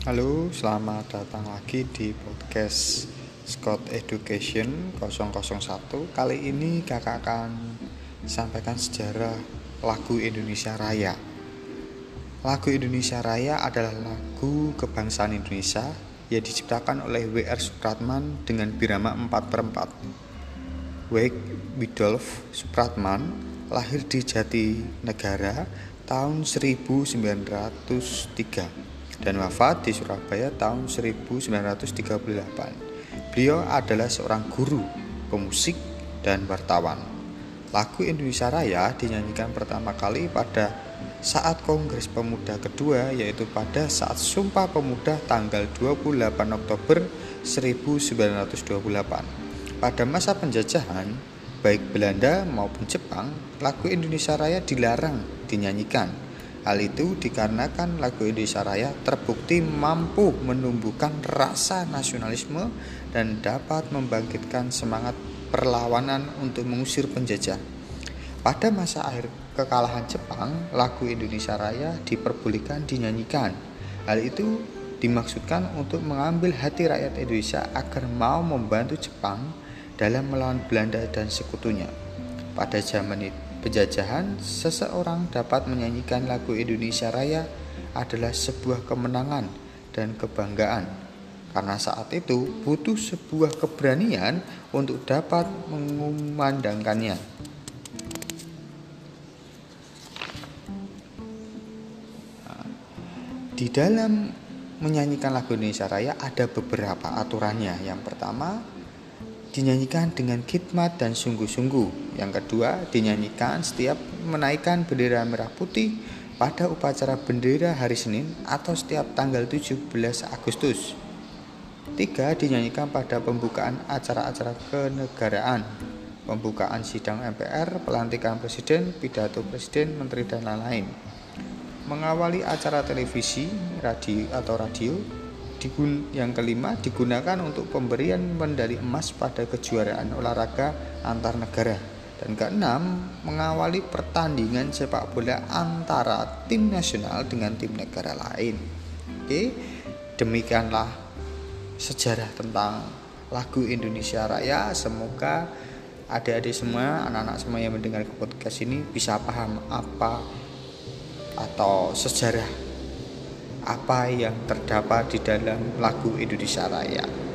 Halo, selamat datang lagi di podcast Scott Education 001 Kali ini kakak akan sampaikan sejarah lagu Indonesia Raya. Lagu Indonesia Raya adalah lagu kebangsaan Indonesia yang diciptakan oleh W.R. Supratman dengan birama 4 per 4 Wake Widolf Supratman lahir di Jatinegara tahun 1903 dan wafat di Surabaya tahun 1938. Beliau adalah seorang guru, pemusik, dan wartawan. Lagu Indonesia Raya dinyanyikan pertama kali pada saat Kongres Pemuda kedua yaitu pada saat Sumpah Pemuda tanggal 28 Oktober 1928. Pada masa penjajahan, baik Belanda maupun Jepang, lagu Indonesia Raya dilarang dinyanyikan. Hal itu dikarenakan lagu Indonesia Raya terbukti mampu menumbuhkan rasa nasionalisme dan dapat membangkitkan semangat perlawanan untuk mengusir penjajah. Pada masa akhir kekalahan Jepang, lagu Indonesia Raya diperbolehkan dinyanyikan. Hal itu dimaksudkan untuk mengambil hati rakyat Indonesia agar mau membantu Jepang dalam melawan Belanda dan sekutunya. Pada zaman penjajahan, seseorang dapat menyanyikan lagu Indonesia Raya adalah sebuah kemenangan dan kebanggaan. Karena saat itu butuh sebuah keberanian untuk dapat mengumandangkannya. Di dalam menyanyikan lagu Indonesia Raya ada beberapa aturannya. Yang pertama, dinyanyikan dengan khidmat dan sungguh-sungguh. Yang kedua, dinyanyikan setiap menaikkan bendera merah putih pada upacara bendera hari Senin atau setiap tanggal 17 Agustus. Tiga, dinyanyikan pada pembukaan acara-acara kenegaraan, pembukaan sidang MPR, pelantikan presiden, pidato presiden, menteri dan lain-lain. Mengawali acara televisi, radio atau radio, Digun, yang kelima digunakan untuk pemberian medali emas pada kejuaraan olahraga antar negara. Dan keenam, mengawali pertandingan sepak bola antara tim nasional dengan tim negara lain. Oke, demikianlah sejarah tentang lagu Indonesia Raya. Semoga adik-adik semua, anak-anak semua yang mendengar podcast ini bisa paham apa atau sejarah apa yang terdapat di dalam lagu Indonesia Raya.